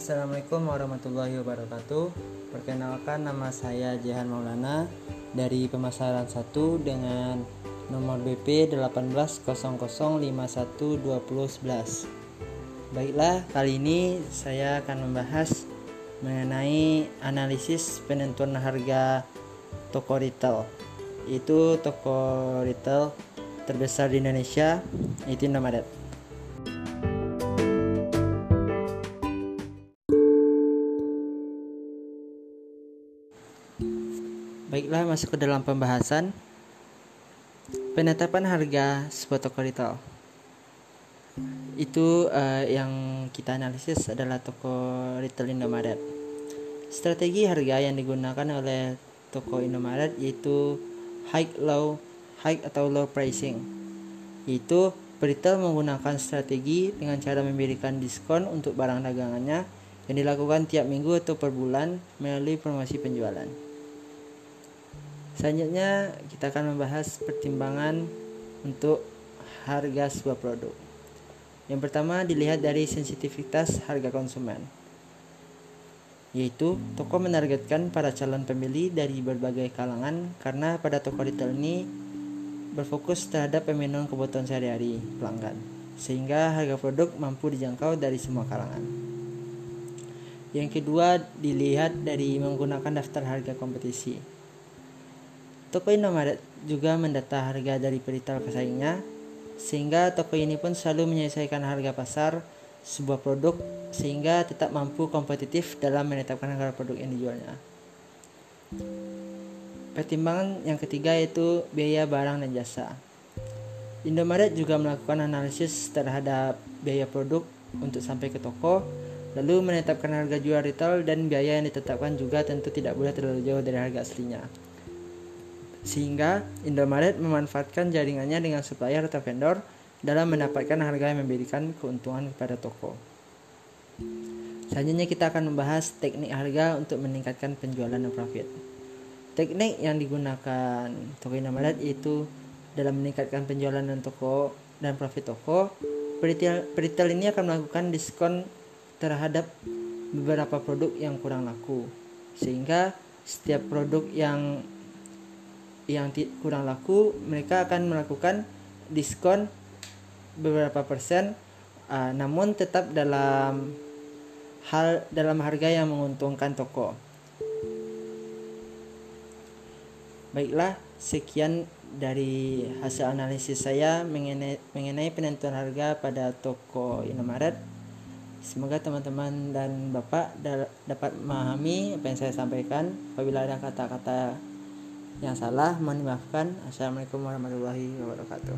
Assalamualaikum warahmatullahi wabarakatuh. Perkenalkan nama saya Jehan Maulana dari pemasaran 1 dengan nomor BP 1800512011. Baiklah, kali ini saya akan membahas mengenai analisis penentuan harga toko retail. Itu toko retail terbesar di Indonesia, itu Indomaret. Baiklah, masuk ke dalam pembahasan penetapan harga sebuah toko retail. Itu uh, yang kita analisis adalah toko retail Indomaret. Strategi harga yang digunakan oleh toko Indomaret yaitu high low, high atau low pricing. Yaitu retail menggunakan strategi dengan cara memberikan diskon untuk barang dagangannya yang dilakukan tiap minggu atau per bulan melalui promosi penjualan. Selanjutnya kita akan membahas pertimbangan untuk harga sebuah produk. Yang pertama dilihat dari sensitivitas harga konsumen. Yaitu toko menargetkan para calon pembeli dari berbagai kalangan karena pada toko retail ini berfokus terhadap pemenuhan kebutuhan sehari-hari pelanggan sehingga harga produk mampu dijangkau dari semua kalangan. Yang kedua dilihat dari menggunakan daftar harga kompetisi Toko Indomaret juga mendata harga dari peritel pesaingnya, sehingga toko ini pun selalu menyelesaikan harga pasar sebuah produk sehingga tetap mampu kompetitif dalam menetapkan harga produk yang dijualnya. Pertimbangan yang ketiga yaitu biaya barang dan jasa. Indomaret juga melakukan analisis terhadap biaya produk untuk sampai ke toko, lalu menetapkan harga jual retail dan biaya yang ditetapkan juga tentu tidak boleh terlalu jauh dari harga aslinya sehingga Indomaret memanfaatkan jaringannya dengan supplier atau vendor dalam mendapatkan harga yang memberikan keuntungan kepada toko. Selanjutnya kita akan membahas teknik harga untuk meningkatkan penjualan dan profit. Teknik yang digunakan toko Indomaret itu dalam meningkatkan penjualan dan toko dan profit toko, peritel ini akan melakukan diskon terhadap beberapa produk yang kurang laku. Sehingga setiap produk yang yang kurang laku mereka akan melakukan diskon beberapa persen uh, namun tetap dalam hal dalam harga yang menguntungkan toko. Baiklah, sekian dari hasil analisis saya mengenai, mengenai penentuan harga pada toko Indomaret. Semoga teman-teman dan Bapak dapat memahami apa yang saya sampaikan. Apabila ada kata-kata yang salah mohon dimaafkan. Assalamualaikum warahmatullahi wabarakatuh